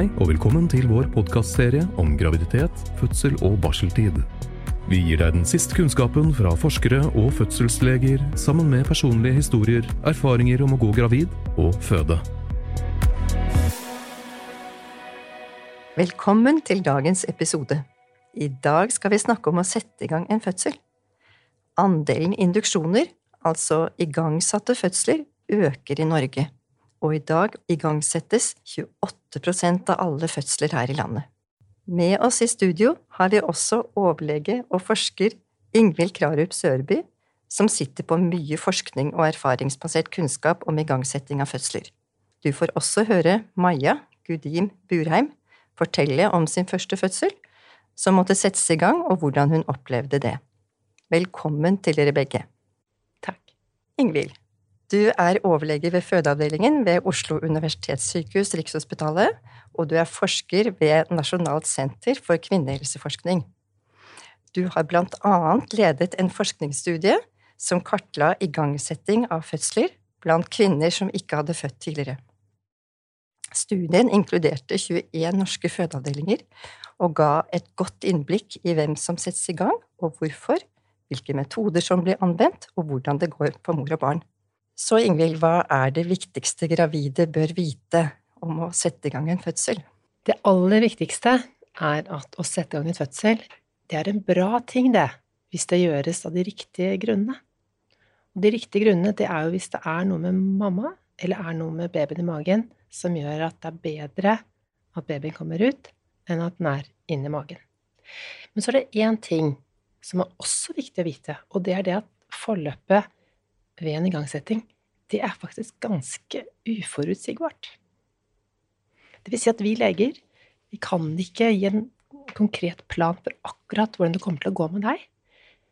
Hei og velkommen til vår podkastserie om graviditet, fødsel og barseltid. Vi gir deg den siste kunnskapen fra forskere og fødselsleger, sammen med personlige historier, erfaringer om å gå gravid og føde. Velkommen til dagens episode. I dag skal vi snakke om å sette i gang en fødsel. Andelen induksjoner, altså igangsatte fødsler, øker i Norge og i dag igangsettes 28% av alle fødsler her i landet. Med oss i studio har vi også overlege og forsker Ingvild Krarup Sørby, som sitter på mye forskning og erfaringsbasert kunnskap om igangsetting av fødsler. Du får også høre Maja Gudim Burheim fortelle om sin første fødsel, som måtte settes i gang, og hvordan hun opplevde det. Velkommen til dere begge. Takk. Ingvild, du er overlege ved fødeavdelingen ved Oslo universitetssykehus Rikshospitalet, og du er forsker ved Nasjonalt senter for kvinnehelseforskning. Du har blant annet ledet en forskningsstudie som kartla igangsetting av fødsler blant kvinner som ikke hadde født tidligere. Studien inkluderte 21 norske fødeavdelinger og ga et godt innblikk i hvem som settes i gang, og hvorfor, hvilke metoder som blir anvendt, og hvordan det går for mor og barn. Så Ingvild, hva er det viktigste gravide bør vite om å sette i gang en fødsel? Det aller viktigste er at å sette i gang en fødsel, det er en bra ting, det, hvis det gjøres av de riktige grunnene. Og de riktige grunnene, det er jo hvis det er noe med mamma, eller er noe med babyen i magen, som gjør at det er bedre at babyen kommer ut, enn at den er inni magen. Men så er det én ting som er også viktig å vite, og det er det at forløpet ved en igangsetting, det er faktisk ganske uforutsigbart. Det vil si at vi leger, vi kan ikke gi en konkret plan for akkurat hvordan det kommer til å gå med deg.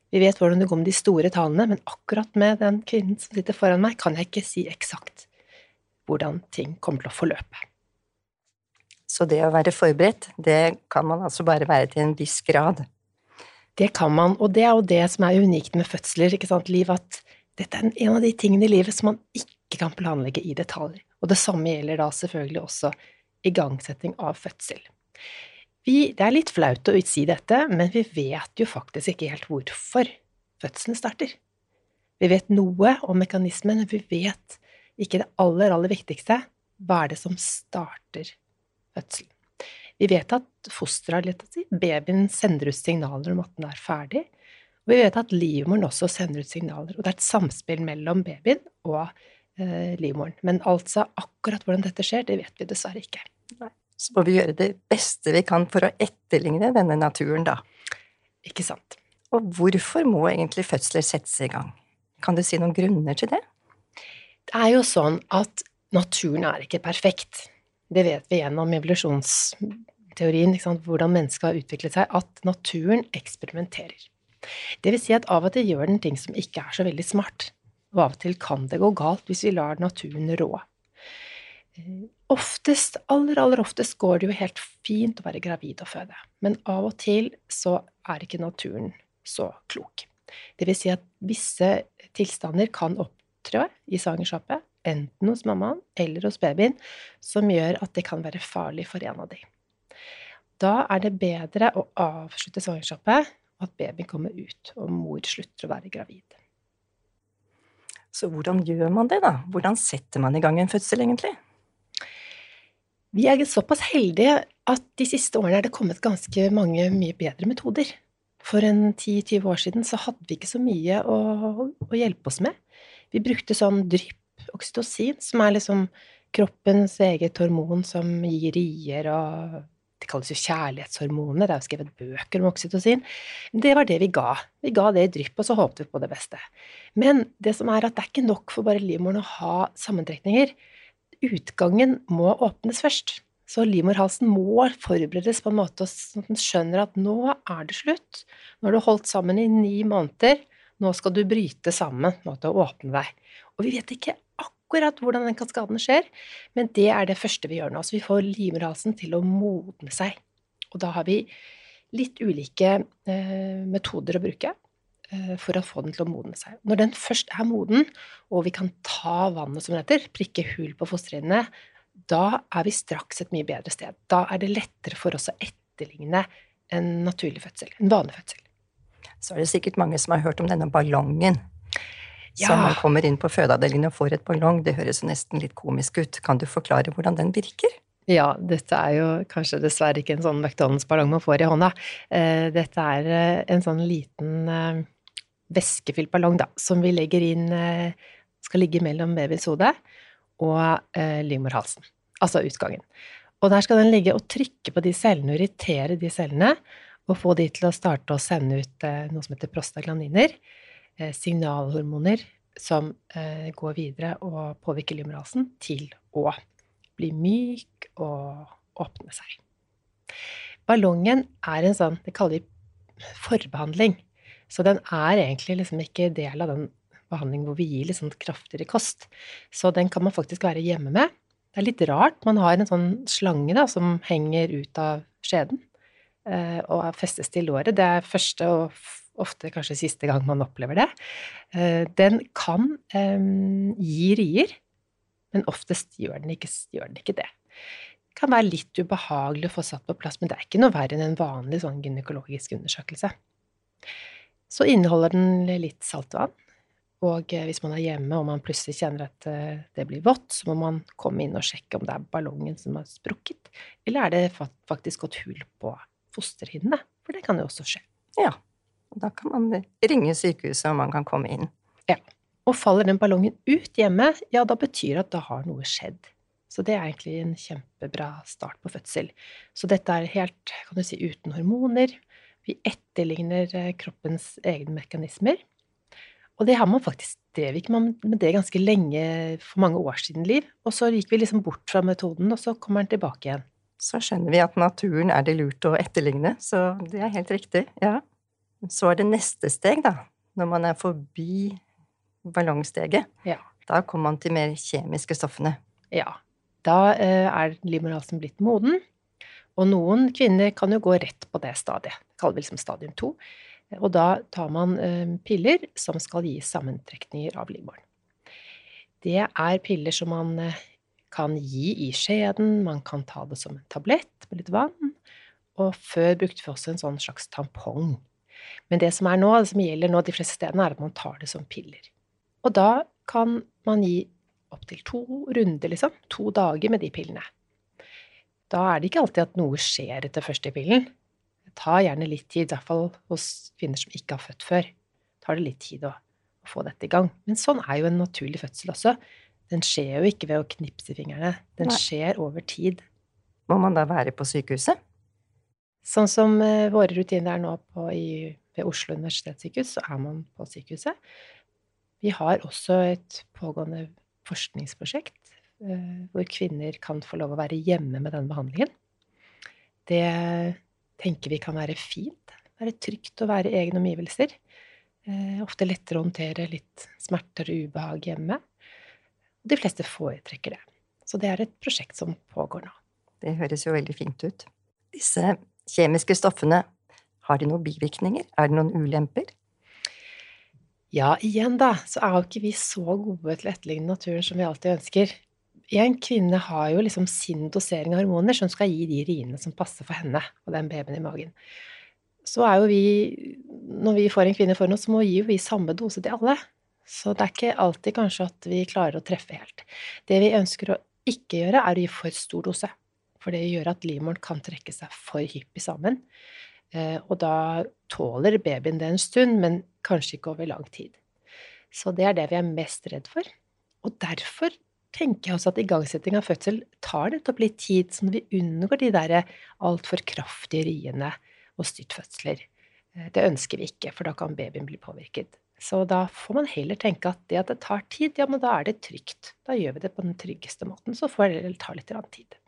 Vi vet hvordan det går med de store tallene, men akkurat med den kvinnen som sitter foran meg, kan jeg ikke si eksakt hvordan ting kommer til å forløpe. Så det å være forberedt, det kan man altså bare være til en viss grad? Det kan man, og det er jo det som er unikt med fødsler, ikke sant, Liv, at dette er en av de tingene i livet som man ikke kan planlegge i detalj. Og det samme gjelder da selvfølgelig også igangsetting av fødsel. Vi, det er litt flaut å si dette, men vi vet jo faktisk ikke helt hvorfor fødselen starter. Vi vet noe om mekanismen, men vi vet ikke det aller, aller viktigste. Hva er det som starter fødselen? Vi vet at fosteret, babyen, sender ut signaler om at den er ferdig, vi vet at livmoren også sender ut signaler, og det er et samspill mellom babyen og eh, livmoren. Men altså akkurat hvordan dette skjer, det vet vi dessverre ikke. Nei. Så må vi gjøre det beste vi kan for å etterligne denne naturen, da. Ikke sant. Og hvorfor må egentlig fødsler settes i gang? Kan du si noen grunner til det? Det er jo sånn at naturen er ikke perfekt. Det vet vi gjennom evolusjonsteorien, hvordan mennesket har utviklet seg, at naturen eksperimenterer. Det vil si at av og til gjør den ting som ikke er så veldig smart, og av og til kan det gå galt hvis vi lar naturen rå. Eh, oftest, aller, aller oftest går det jo helt fint å være gravid og føde, men av og til så er ikke naturen så klok. Det vil si at visse tilstander kan opptre i svangerskapet, enten hos mammaen eller hos babyen, som gjør at det kan være farlig for en av dem. Da er det bedre å avslutte svangerskapet at baby kommer ut, og mor slutter å være gravid. Så hvordan gjør man det, da? Hvordan setter man i gang en fødsel, egentlig? Vi er såpass heldige at de siste årene er det kommet ganske mange mye bedre metoder. For en 10-20 år siden så hadde vi ikke så mye å, å hjelpe oss med. Vi brukte sånn drypp, oksytocin, som er liksom kroppens eget hormon som gir rier og det kalles jo kjærlighetshormoner, det er jo skrevet bøker om oksytocin. Det var det vi ga. Vi ga det i drypp, og så håpet vi på det beste. Men det som er at det er ikke nok for bare livmoren å ha sammentrekninger. Utgangen må åpnes først. Så livmorhalsen må forberedes på en måte sånn at den skjønner at nå er det slutt. Nå har du holdt sammen i ni måneder. Nå skal du bryte sammen, måte å åpne deg. Og vi vet ikke akkurat hvordan den kaskaden skjer, men det er det første vi gjør nå. Så vi får limrasen til å modne seg. Og da har vi litt ulike eh, metoder å bruke eh, for å få den til å modne seg. Når den først er moden, og vi kan ta vannet som det heter, prikke hull på fosterhinnene, da er vi straks et mye bedre sted. Da er det lettere for oss å etterligne en naturlig fødsel, en vanlig fødsel. Så er det sikkert mange som har hørt om denne ballongen. Ja. Så man kommer inn på fødeavdelingen og får et ballong. Det høres nesten litt komisk ut. Kan du forklare hvordan den virker? Ja, dette er jo kanskje dessverre ikke en sånn McDonald's-ballong man får i hånda. Eh, dette er eh, en sånn liten eh, væskefylt ballong, da, som vi legger inn Skal ligge mellom babyens hode og livmorhalsen. Altså utgangen. Og der skal den ligge og trykke på de cellene og irritere de cellene. Og få de til å starte å sende ut noe som heter prostaglandiner. Signalhormoner som går videre og påvirker lymrasen til å bli myk og åpne seg. Ballongen er en sånn Det kaller vi forbehandling. Så den er egentlig liksom ikke del av den behandlingen hvor vi gir litt sånn kraftigere kost. Så den kan man faktisk være hjemme med. Det er litt rart. Man har en sånn slange da, som henger ut av skjeden eh, og festes til låret. Det er første og ofte kanskje siste gang man opplever det. Eh, den kan eh, gi rier men oftest gjør den ikke, gjør den ikke det. Det kan være litt ubehagelig å få satt på plass, men det er ikke noe verre enn en vanlig sånn gynekologisk undersøkelse. Så inneholder den litt saltvann, og eh, hvis man er hjemme og man plutselig kjenner at det blir vått, så må man komme inn og sjekke om det er ballongen som har sprukket, eller er det faktisk gått hull på fosterhinnene, for det kan jo også skje. Ja, da kan man ringe sykehuset og man kan komme inn. Ja. Og faller den ballongen ut hjemme, ja, da betyr det at da har noe skjedd. Så det er egentlig en kjempebra start på fødsel. Så dette er helt, kan du si, uten hormoner. Vi etterligner eh, kroppens egne mekanismer. Og det har man faktisk drev man med det ganske lenge for mange år siden, Liv. Og så gikk vi liksom bort fra metoden, og så kommer den tilbake igjen. Så skjønner vi at naturen er det lurt å etterligne, så det er helt riktig, ja. Så er det neste steg, da. Når man er forbi ballongsteget, ja. da kommer man til mer kjemiske stoffene. Ja. Da eh, er livmorhalsen blitt moden. Og noen kvinner kan jo gå rett på det stadiet. Det kaller vi liksom stadium to. Og da tar man eh, piller som skal gi sammentrekninger av livmoren. Det er piller som man eh, kan gi i skjeden, man kan ta det som en tablett med litt vann. Og før brukte vi også en sånn slags tampong. Men det som er nå, det som gjelder nå de fleste stedene, er at man tar det som piller. Og da kan man gi opptil to runder, liksom. To dager med de pillene. Da er det ikke alltid at noe skjer etter første pillen. Det tar gjerne litt tid, i hvert fall hos kvinner som ikke har født før. tar det litt tid å, å få dette i gang. Men sånn er jo en naturlig fødsel også. Den skjer jo ikke ved å knipse fingrene. Den Nei. skjer over tid. Må man da være på sykehuset? Sånn som uh, våre rutiner er nå på, i, ved Oslo universitetssykehus, så er man på sykehuset. Vi har også et pågående forskningsprosjekt eh, hvor kvinner kan få lov å være hjemme med den behandlingen. Det tenker vi kan være fint. Være trygt å være i egne omgivelser. Eh, ofte lettere å håndtere litt smerter og ubehag hjemme. De fleste foretrekker det. Så det er et prosjekt som pågår nå. Det høres jo veldig fint ut. Disse kjemiske stoffene, har de noen bivirkninger? Er det noen ulemper? Ja, igjen da, så er jo ikke vi så gode til å etterligne naturen som vi alltid ønsker. En kvinne har jo liksom sin dosering av hormoner som skal gi de riene som passer for henne og den babyen i magen. Så er jo vi, når vi får en kvinne foran oss, så må vi gi samme dose til alle. Så det er ikke alltid kanskje at vi klarer å treffe helt. Det vi ønsker å ikke gjøre, er å gi for stor dose. For det gjør at livmoren kan trekke seg for hyppig sammen. Eh, og da tåler babyen det en stund, men kanskje ikke over lang tid. Så det er det vi er mest redd for. Og derfor tenker jeg også at igangsetting av fødsel tar nettopp litt tid, sånn at vi unngår de der altfor kraftige riene og styrtfødsler. Eh, det ønsker vi ikke, for da kan babyen bli påvirket. Så da får man heller tenke at det at det tar tid, ja, men da er det trygt. Da gjør vi det på den tryggeste måten. Så får det ta litt tid.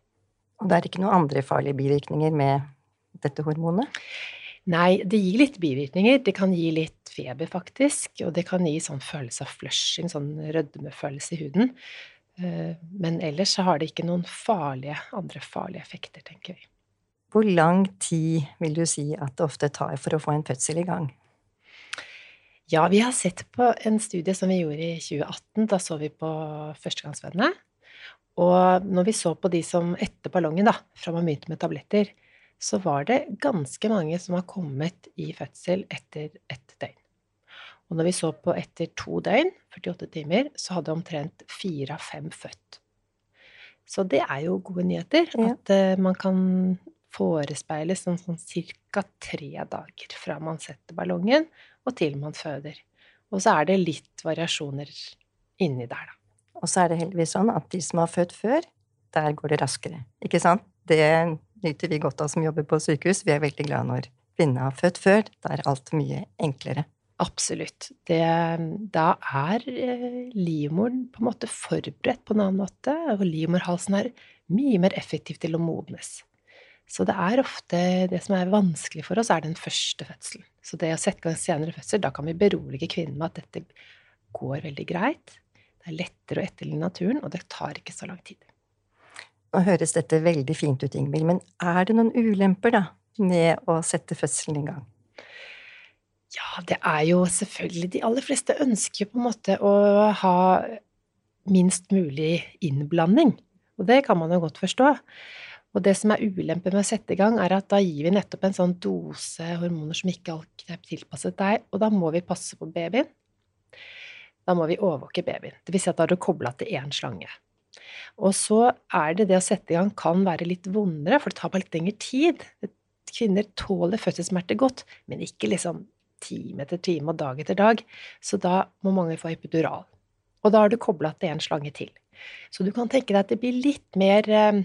Og det er ikke noen andre farlige bivirkninger med dette hormonet? Nei, det gir litt bivirkninger. Det kan gi litt feber, faktisk. Og det kan gi sånn følelse av flushing, sånn rødmefølelse i huden. Eh, men ellers så har det ikke noen farlige, andre farlige effekter, tenker vi. Hvor lang tid vil du si at det ofte tar for å få en fødsel i gang? Ja, vi har sett på en studie som vi gjorde i 2018. Da så vi på førstegangsfødende. Og når vi så på de som etter ballongen, da, fra man begynte med tabletter, så var det ganske mange som har kommet i fødsel etter ett døgn. Og når vi så på etter to døgn, 48 timer, så hadde omtrent fire av fem født. Så det er jo gode nyheter. Ja. At uh, man kan forespeiles sånn, sånn ca. tre dager fra man setter ballongen og til man føder. Og så er det litt variasjoner inni der, da. Og så er det heldigvis sånn at de som har født før, der går det raskere. Ikke sant? Det nyter vi godt av som jobber på sykehus. Vi er veldig glad når kvinnen har født før. Da er alt mye enklere. Absolutt. Det, da er eh, livmoren på en måte forberedt på en annen måte, og livmorhalsen er mye mer effektiv til å modnes. Så det er ofte det som er vanskelig for oss, er den første fødselen. Så det å sette i gang senere fødsel, da kan vi berolige kvinnen med at dette går veldig greit. Det er lettere å etterligne naturen, og det tar ikke så lang tid. Nå høres dette veldig fint ut, Ingvild, men er det noen ulemper da med å sette fødselen i gang? Ja, det er jo selvfølgelig De aller fleste ønsker på en måte å ha minst mulig innblanding. Og det kan man jo godt forstå. Og det som er ulempen med å sette i gang, er at da gir vi nettopp en sånn dose hormoner som ikke alltid er tilpasset deg, og da må vi passe på babyen. Da må vi overvåke babyen. Det vil si at da er du kobla til én slange. Og så er det det å sette i gang kan være litt vondere, for det tar bare litt lengre tid. Kvinner tåler fødselssmerter godt, men ikke liksom time etter time og dag etter dag. Så da må mange få epidural. Og da har du kobla til en slange til. Så du kan tenke deg at det blir litt mer eh,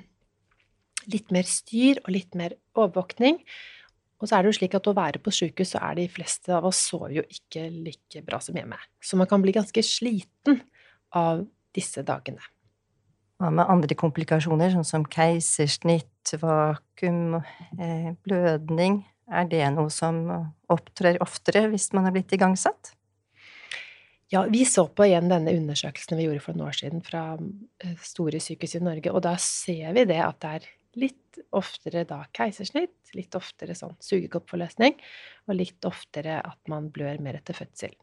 litt mer styr og litt mer overvåkning. Og så er det jo slik at å være på sjukehus, så er de fleste av oss sover jo ikke like bra som hjemme. Så man kan bli ganske sliten av disse dagene. Hva med andre komplikasjoner, sånn som keisersnitt, vakuum, eh, blødning? Er det noe som opptrer oftere hvis man er blitt igangsatt? Ja, vi så på igjen denne undersøkelsen vi gjorde for noen år siden fra eh, store sykehus i Norge, og da ser vi det at det er Litt oftere da keisersnitt, litt oftere sånn sugekoppforløsning, og litt oftere at man blør mer etter fødsel.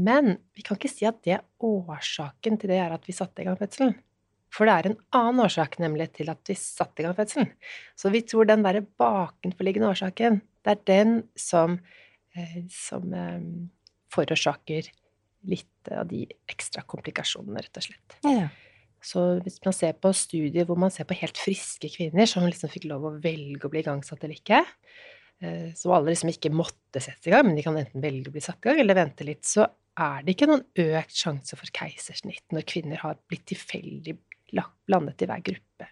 Men vi kan ikke si at det årsaken til det er at vi satte i gang fødselen. For det er en annen årsak nemlig til at vi satte i gang fødselen. Så vi tror den derre bakenforliggende årsaken, det er den som, eh, som eh, forårsaker litt av de ekstra komplikasjonene, rett og slett. Ja. Så hvis man ser på studier hvor man ser på helt friske kvinner som liksom fikk lov å velge å bli igangsatt eller ikke, eh, så alle liksom ikke måtte sette i gang, men de kan enten velge å bli satt i gang eller vente litt, så er det ikke noen økt sjanse for keisersnitt når kvinner har blitt tilfeldig blandet i hver gruppe.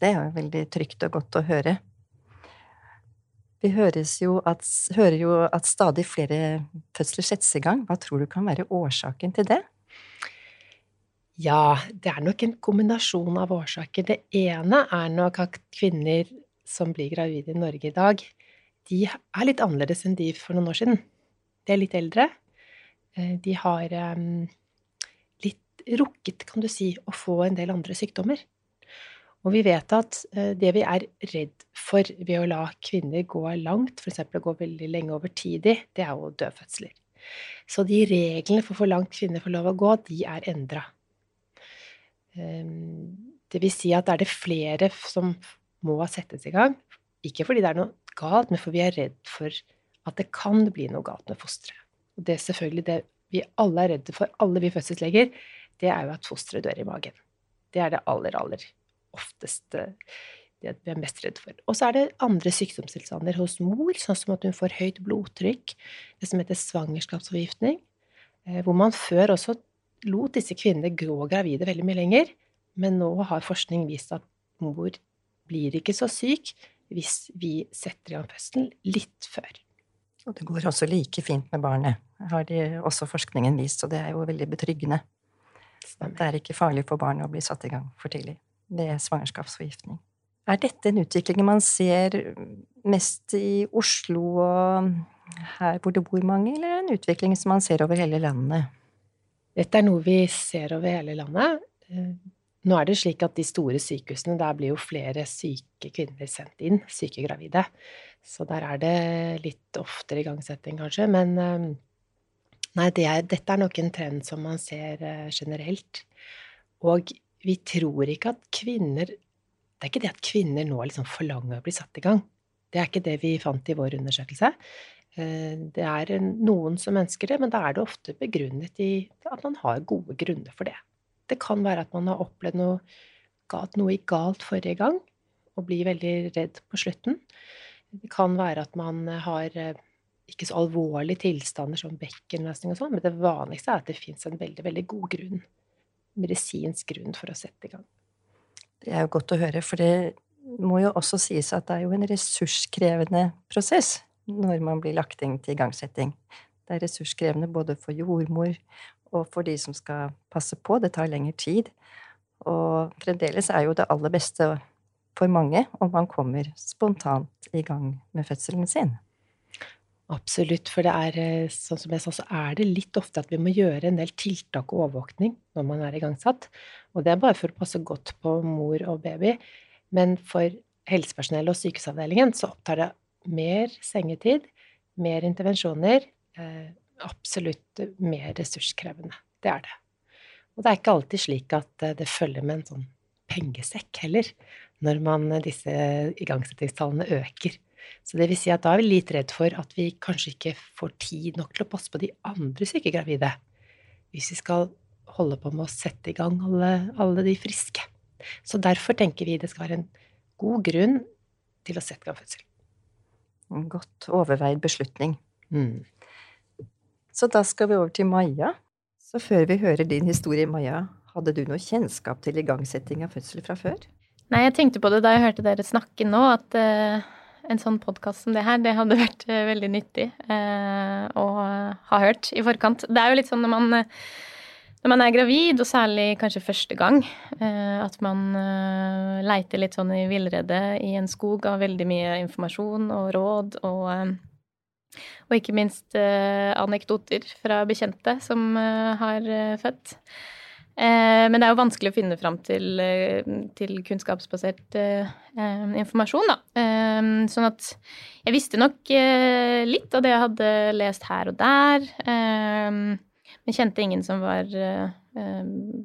Det er jo veldig trygt og godt å høre. Vi jo at, hører jo at stadig flere fødsler settes i gang. Hva tror du kan være årsaken til det? Ja, det er nok en kombinasjon av årsaker. Det ene er nok at kvinner som blir gravide i Norge i dag, de er litt annerledes enn de for noen år siden. De er litt eldre. Eh, de har um, litt rukket, kan du si, å få en del andre sykdommer. Og vi vet at uh, det vi er redd for ved å la kvinner gå langt, f.eks. gå veldig lenge over tidig, det er jo dødfødsler. Så de reglene for hvor langt kvinner får lov å gå, de er endra. Ehm, det vil si at er det flere som må settes i gang. Ikke fordi det er noe galt, men fordi vi er redd for at det kan bli noe galt med fosteret. Og det er selvfølgelig det vi alle er redde for, alle vi fødselsleger, det er jo at fosteret dør i magen. Det er det aller, aller ofteste det vi er mest redd for. Og så er det andre sykdomstilstander hos mor, sånn som at hun får høyt blodtrykk, det som heter svangerskapsforgiftning, eh, hvor man før også lot disse kvinnene grå gravide veldig mye lenger, men nå har forskning vist at mor blir ikke så syk hvis vi setter i gang fødselen litt før. Og det går også like fint med barnet, har de også forskningen vist, og det er jo veldig betryggende. Stemmer. det er ikke farlig for barnet å bli satt i gang for tidlig ved svangerskapsforgiftning. Er dette en utvikling man ser mest i Oslo og her hvor det bor mange, eller en utvikling som man ser over hele landet? Dette er noe vi ser over hele landet. Eh, nå er det slik at de store sykehusene, der blir jo flere syke kvinner sendt inn, syke gravide. Så der er det litt oftere igangsetting, kanskje. Men eh, nei, det er, dette er nok en trend som man ser eh, generelt. Og vi tror ikke at kvinner Det er ikke det at kvinner nå liksom forlanger å bli satt i gang. Det er ikke det vi fant i vår undersøkelse. Eh, det er noen som ønsker det, men da er det ofte begrunnet i at man har gode grunner for det. Det kan være at man har opplevd noe, noe galt forrige gang, og blir veldig redd på slutten. Det kan være at man har eh, ikke så alvorlige tilstander som bekkenløsning og sånn, men det vanligste er at det fins en veldig, veldig god grunn, medisinsk grunn, for å sette i gang. Det er jo godt å høre, for det må jo også sies at det er jo en ressurskrevende prosess når man blir lagt inn til igangsetting. Det er ressurskrevende både for jordmor og for de som skal passe på. Det tar lengre tid. Og fremdeles er jo det aller beste for mange om man kommer spontant i gang med fødselen sin. Absolutt, for det er, eh, sånn som jeg sa, så er det litt ofte at vi må gjøre en del tiltak og overvåkning når man er igangsatt. Og det er bare for å passe godt på mor og baby. Men for helsepersonell og sykehusavdelingen så opptar det mer sengetid, mer intervensjoner. Eh, absolutt mer ressurskrevende. Det er det. Og det er ikke alltid slik at eh, det følger med en sånn pengesekk heller, når man, eh, disse igangsettingstallene øker. Så det vil si at da er vi litt redd for at vi kanskje ikke får tid nok til å passe på de andre syke gravide, hvis vi skal holde på med å sette i gang alle, alle de friske. Så derfor tenker vi det skal være en god grunn til å sette i gang fødsel. En godt overveid beslutning. Mm. Så da skal vi over til Maja. Så før vi hører din historie, Maja, hadde du noe kjennskap til igangsetting av fødsel fra før? Nei, jeg tenkte på det da jeg hørte dere snakke nå, at uh, en sånn podkast som det her, det hadde vært uh, veldig nyttig uh, å ha hørt i forkant. Det er jo litt sånn når man når man er gravid, og særlig kanskje første gang, at man leiter litt sånn i villrede i en skog av veldig mye informasjon og råd og og ikke minst eh, anekdoter fra bekjente som eh, har eh, født. Eh, men det er jo vanskelig å finne fram til, eh, til kunnskapsbasert eh, informasjon, da. sånn at jeg visste nok litt av det jeg hadde lest her og der. Men kjente ingen som var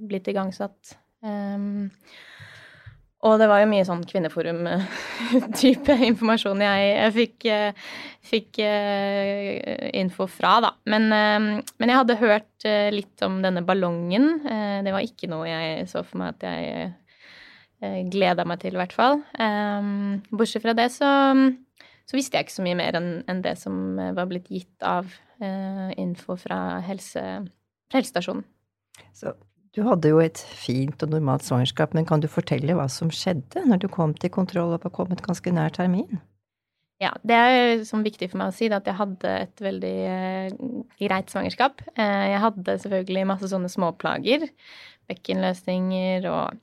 blitt igangsatt. Um, og det var jo mye sånn kvinneforum-type informasjon jeg, jeg fikk, eh, fikk, uh, info fra, da. Men, uh, men, jeg hadde hørt uh, litt om denne ballongen. det var ikke noe jeg så for meg at jeg uh, gleda meg til, i hvert fall. Um, bortsett fra det så, så, visste jeg ikke så mye mer enn det som var blitt gitt av info fra, helse, fra helsestasjonen. Så du hadde jo et fint og normalt svangerskap, men kan du fortelle hva som skjedde når du kom til kontroll og var kommet ganske nær termin? Ja, det er som viktig for meg å si at jeg hadde et veldig eh, greit svangerskap. Eh, jeg hadde selvfølgelig masse sånne småplager. Bekkenløsninger og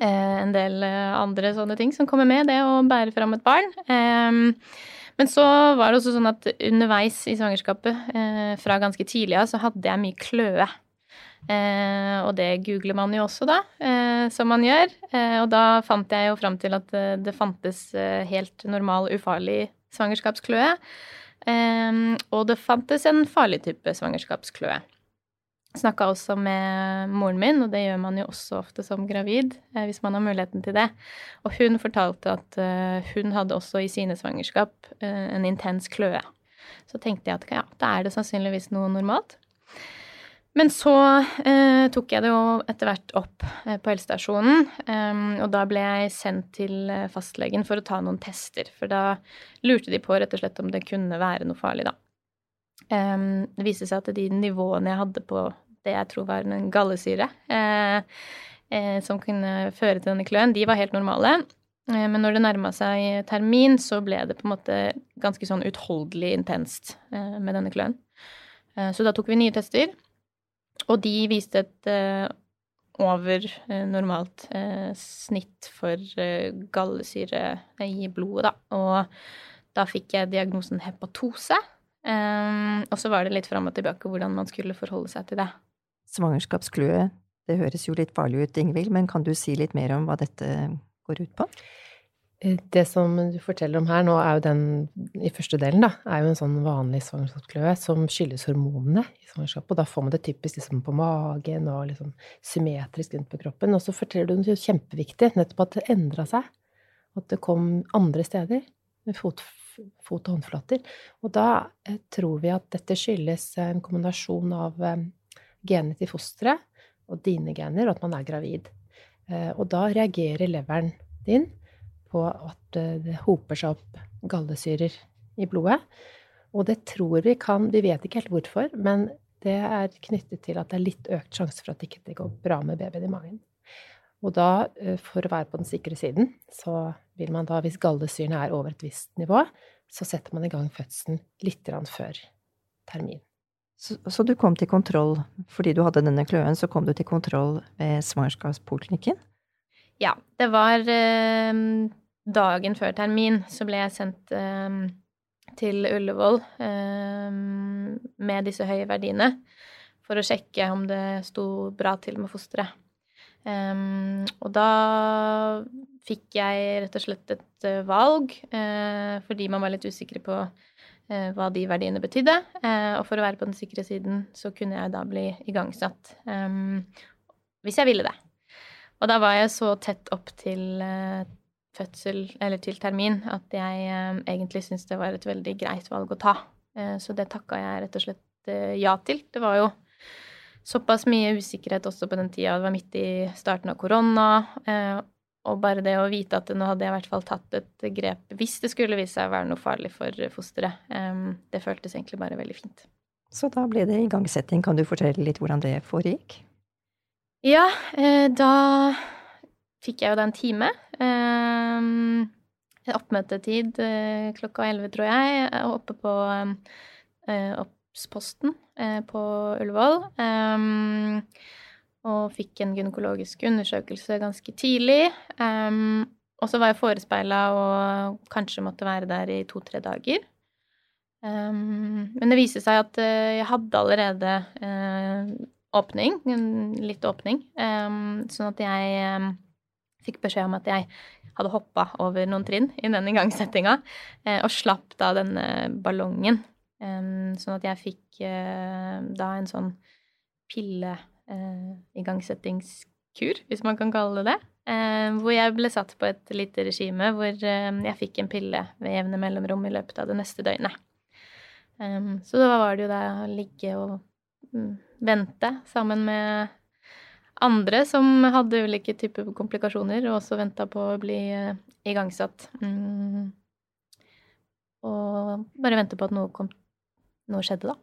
eh, en del eh, andre sånne ting som kommer med det å bære fram et barn. Eh, men så var det også sånn at underveis i svangerskapet, eh, fra ganske tidlig av, så hadde jeg mye kløe. Eh, og det googler man jo også, da, eh, som man gjør. Eh, og da fant jeg jo fram til at eh, det fantes eh, helt normal, ufarlig svangerskapskløe. Og det fantes en farlig type svangerskapskløe. Snakka også med moren min, og det gjør man jo også ofte som gravid, hvis man har muligheten til det. Og hun fortalte at hun hadde også i sine svangerskap en intens kløe. Så tenkte jeg at ja, da er det sannsynligvis noe normalt. Men så eh, tok jeg det jo etter hvert opp eh, på helsestasjonen, eh, og da ble jeg sendt til eh, fastlegen for å ta noen tester. For da lurte de på rett og slett om det kunne være noe farlig, da. Det viste seg at de nivåene jeg hadde på det jeg tror var en gallesyre, eh, eh, som kunne føre til denne kløen, de var helt normale. Men når det nærma seg termin, så ble det på en måte ganske sånn utholdelig intenst med denne kløen. Så da tok vi nye tester. Og de viste et uh, over normalt snitt for gallesyre i blodet, da. Og da fikk jeg diagnosen hepatose. Um, og så var det litt fram og tilbake hvordan man skulle forholde seg til det. Svangerskapskløe, det høres jo litt farlig ut, Ingvild, men kan du si litt mer om hva dette går ut på? Eh, det som du forteller om her nå, er jo den i første delen, da, er jo en sånn vanlig svangerskapskløe som skyldes hormonene i svangerskapet. Og da får man det typisk liksom på magen og liksom symmetrisk rundt på kroppen. Og så forteller du noe kjempeviktig, nettopp at det endra seg. At det kom andre steder. Med fot, fot og håndflater. Og da eh, tror vi at dette skyldes en kombinasjon av genet genene til fosteret og dine gener, og at man er gravid. Eh, og da reagerer leveren din på at eh, det hoper seg opp gallesyrer i blodet. Og det tror vi kan Vi vet ikke helt hvorfor, men det er knyttet til at det er litt økt sjanse for at det ikke går bra med babyen i magen. Og da, eh, for å være på den sikre siden, så vil man da, hvis gallesyrene er over et visst nivå, så setter man i gang fødselen litt før termin. Så, så, du kom til kontroll fordi du hadde denne kløen, så kom du til kontroll ved svangerskapspoliklinikken? Ja. Det var eh, dagen før termin så ble jeg sendt eh, til Ullevål eh, med disse høye verdiene for å sjekke om det sto bra til med fosteret. Um, og da fikk jeg rett og slett et uh, valg, uh, fordi man var litt usikre på uh, hva de verdiene betydde. og for å være på den sikre siden så kunne jeg da bli igangsatt um, hvis jeg ville det. Og da var jeg så tett opp til fødsel, eller til termin, at jeg egentlig syntes det var et veldig greit valg å ta. så det takka jeg rett og slett ja til. Det var jo såpass mye usikkerhet også på den tida. Det var midt i starten av korona. Eh, og bare det å vite at nå hadde jeg i hvert fall tatt et grep hvis det skulle vise seg å være noe farlig for fosteret, eh, det føltes egentlig bare veldig fint. Så da ble det igangsetting. Kan du fortelle litt hvordan det foregikk? Ja, eh, da fikk jeg jo da en time. Oppmøtetid klokka elleve, tror jeg, oppe på Obs-posten Eh, på Ullevål. Um, og fikk en gynekologisk undersøkelse ganske tidlig. Um, og så var jeg forespeila og kanskje måtte være der i to-tre dager. Men det viste seg at jeg hadde allerede åpning, litt åpning. Sånn at jeg fikk beskjed om at jeg hadde hoppa over noen trinn i den igangsettinga, og slapp da denne ballongen sånn at jeg fikk eh, da en sånn pilleigangsettingskur, eh, hvis man kan kalle det det. Hvor jeg ble satt på et lite regime hvor jeg fikk en pille ved jevne mellomrom i løpet av det neste døgnet. Så da var det jo da å ligge og mm, vente sammen med andre som hadde ulike typer komplikasjoner, og også venta på å bli eh, igangsatt. Mm. Og bare vente på at noe kom noe skjedde, da.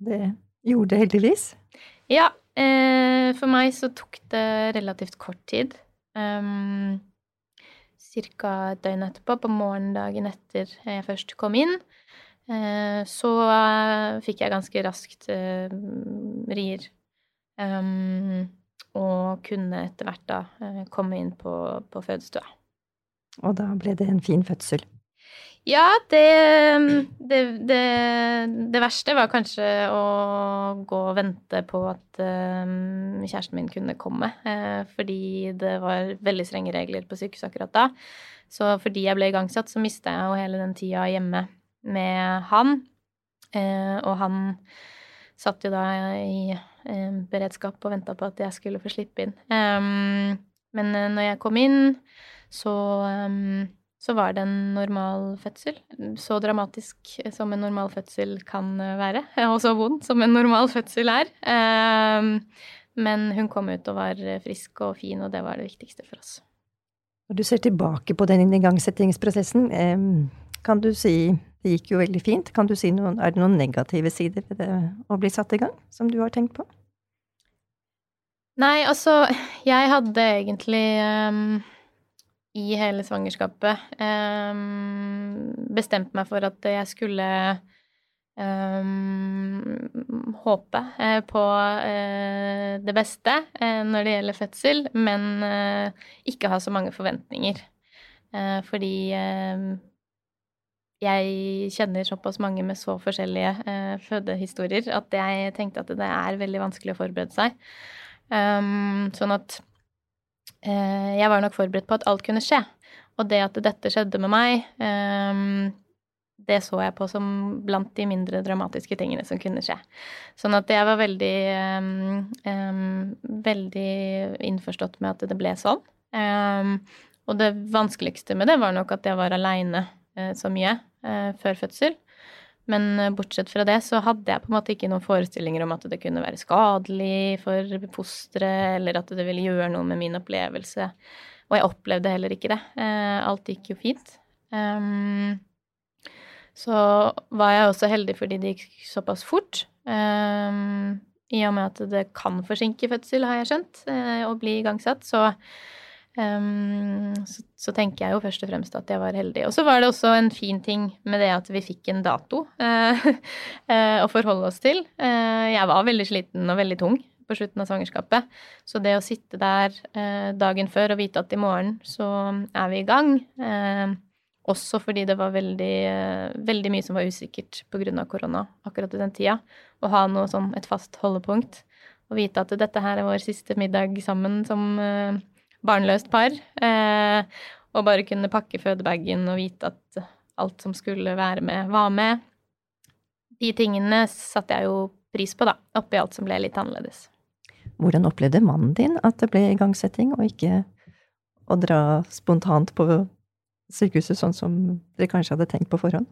Det gjorde det heldigvis. Ja. Eh, for meg så tok det relativt kort tid. Um, Ca. et døgn etterpå, på morgendagen etter jeg først kom inn, eh, så uh, fikk jeg ganske raskt uh, rier. Um, og kunne etter hvert da uh, komme inn på, på fødestua. Og da ble det en fin fødsel? Ja, det, det, det, det, verste var kanskje å gå og vente på at um, kjæresten min kunne komme. Uh, fordi det var veldig strenge regler på sykehuset akkurat da. Så fordi jeg ble igangsatt, så mista jeg jo hele den tida hjemme med han. Uh, og han satt jo da i uh, beredskap og venta på at jeg skulle få slippe inn. Um, men når jeg kom inn, så um, så var det en normal fødsel. Så dramatisk som en normal fødsel kan være, og så vond som en normal fødsel er. Ehm, men hun kom ut og var frisk og fin, og det var det viktigste for oss. Når du ser tilbake på den igangsettingsprosessen, ehm, kan du si det gikk jo veldig fint. Kan du si noen, er det noen negative sider ved det å bli satt i gang, som du har tenkt på? Nei, altså, jeg hadde egentlig um, i hele svangerskapet um, bestemt meg for at jeg skulle um, håpe uh, på uh, det beste uh, når det gjelder fødsel, men ikke ha så mange forventninger. fordi jeg kjenner såpass mange med så forskjellige fødehistorier at jeg tenkte at det er veldig vanskelig å forberede seg. Um, sånn at Eh, jeg var nok forberedt på at alt kunne skje. og det at dette skjedde med meg, um, det så jeg på som blant de mindre dramatiske tingene som kunne skje. Sånn at jeg var veldig um, Veldig innforstått med at det ble sånn. Og det vanskeligste med det var nok at jeg var aleine så mye før fødsel. Men uh, bortsett fra det så hadde jeg på en måte ikke noen forestillinger om at det kunne være skadelig for fosteret, eller at det ville gjøre noe med min opplevelse. Og jeg opplevde heller ikke det. alt gikk jo fint. Um, så var jeg også heldig fordi det gikk såpass fort. Um, I og med at det kan forsinke fødsel, har jeg skjønt, uh, å bli igangsatt. Så, um, så, så, tenker jeg jo først og fremst at jeg var heldig. Og så var det også en fin ting med det at vi fikk en dato uh, uh, å forholde oss til. jeg var veldig sliten og veldig tung på slutten av svangerskapet. Så det å sitte der dagen før og vite at i morgen så er vi i gang også fordi det var veldig, veldig mye som var usikkert pga. korona akkurat i den tida. Å ha noe sånn et fast holdepunkt. Og vite at dette her er vår siste middag sammen som uh, barnløst par. Uh, og bare kunne pakke fødebagen og vite at alt som skulle være med, var med. De tingene satte jeg jo pris på, da, oppi alt som ble litt annerledes. Hvordan opplevde mannen din at det ble igangsetting, og ikke å dra spontant på sykehuset sånn som dere kanskje hadde tenkt på forhånd?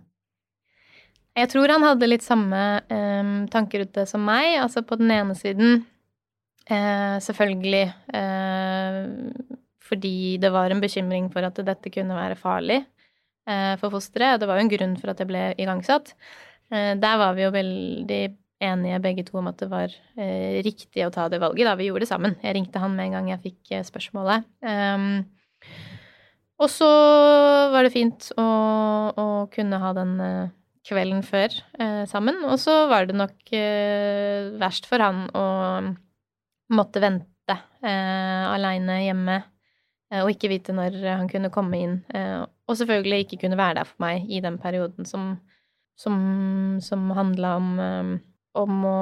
Jeg tror han hadde litt samme um, tanker ute som meg. Altså på den ene siden uh, selvfølgelig Eh, fordi det var en bekymring for at dette kunne være farlig eh, for fosteret. Det var jo en grunn for at det ble igangsatt. der var vi jo veldig enige begge to om at det var riktig å ta det valget. Da vi gjorde det sammen. Jeg ringte han med en gang jeg fikk spørsmålet. Um, og så var det fint å, å kunne ha den eh, kvelden før eh, sammen. Og så var det nok eh, verst for han å måtte vente eh, aleine hjemme eh, og ikke vite når han kunne komme inn. Eh, og selvfølgelig ikke kunne være der for meg i den perioden som, som, som handla om, eh, om å,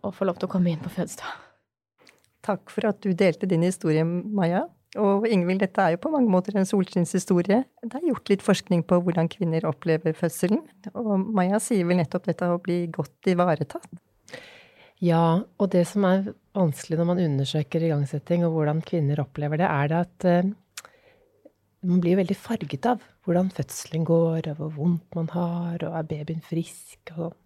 å, få lov til å komme inn på fødselsdag. Takk for at du delte din historie, Maja. Og Ingvild, dette er jo på mange måter en solskinnshistorie. Det er gjort litt forskning på hvordan kvinner opplever fødselen. Og Maja sier vel nettopp dette å bli godt ivaretatt. Ja, og det som er vanskelig når man undersøker igangsetting og hvordan kvinner opplever det, er det at uh, man blir veldig farget av hvordan fødselen går, og hvor vondt man har, og er babyen frisk og sånn.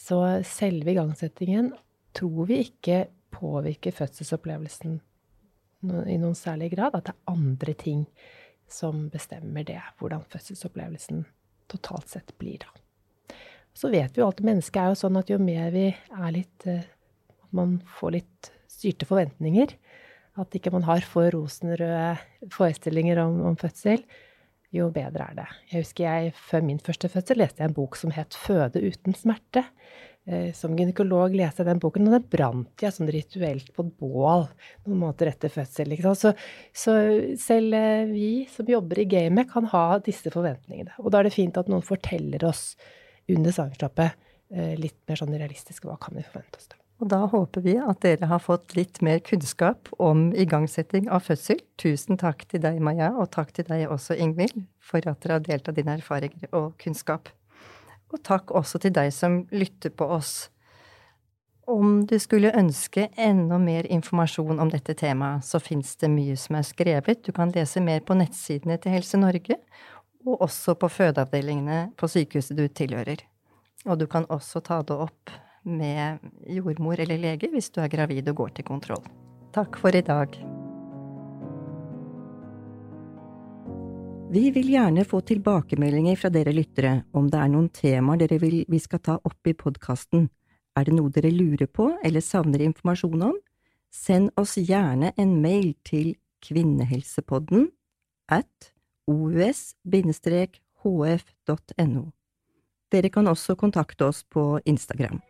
Så selve igangsettingen tror vi ikke påvirker fødselsopplevelsen i noen særlig grad. At det er andre ting som bestemmer det, hvordan fødselsopplevelsen totalt sett blir, da. Så vet vi jo at mennesket er jo sånn at jo mer vi er litt eh, At man får litt styrte forventninger, at ikke man har for rosenrøde forestillinger om, om fødsel, jo bedre er det. Jeg husker jeg før min første fødsel leste jeg en bok som het 'Føde uten smerte'. Eh, som gynekolog leste jeg den boken, og den brant jeg sånn rituelt på et bål noen måneder etter fødsel. Så, så, selv eh, vi som jobber i gamet, kan ha disse forventningene. Og da er det fint at noen forteller oss under svangerskapet eh, litt mer sånn realistisk hva kan vi forvente oss. Da. Og da håper vi at dere har fått litt mer kunnskap om igangsetting av fødsel. Tusen takk til deg, Maja, og takk til deg også, Ingvild, for at dere har delt av dine erfaringer og kunnskap. Og takk også til deg som lytter på oss. Om du skulle ønske enda mer informasjon om dette temaet, så fins det mye som er skrevet. Du kan lese mer på nettsidene til Helse Norge, og også på fødeavdelingene på sykehuset du tilhører. Og du kan også ta det opp med jordmor eller lege hvis du er gravid og går til kontroll. Takk for i dag. Vi vil gjerne få tilbakemeldinger fra dere lyttere om det er noen temaer dere vil vi skal ta opp i podkasten. Er det noe dere lurer på eller savner informasjon om? Send oss gjerne en mail til kvinnehelsepodden at os-hf.no. Dere kan også kontakte oss på Instagram.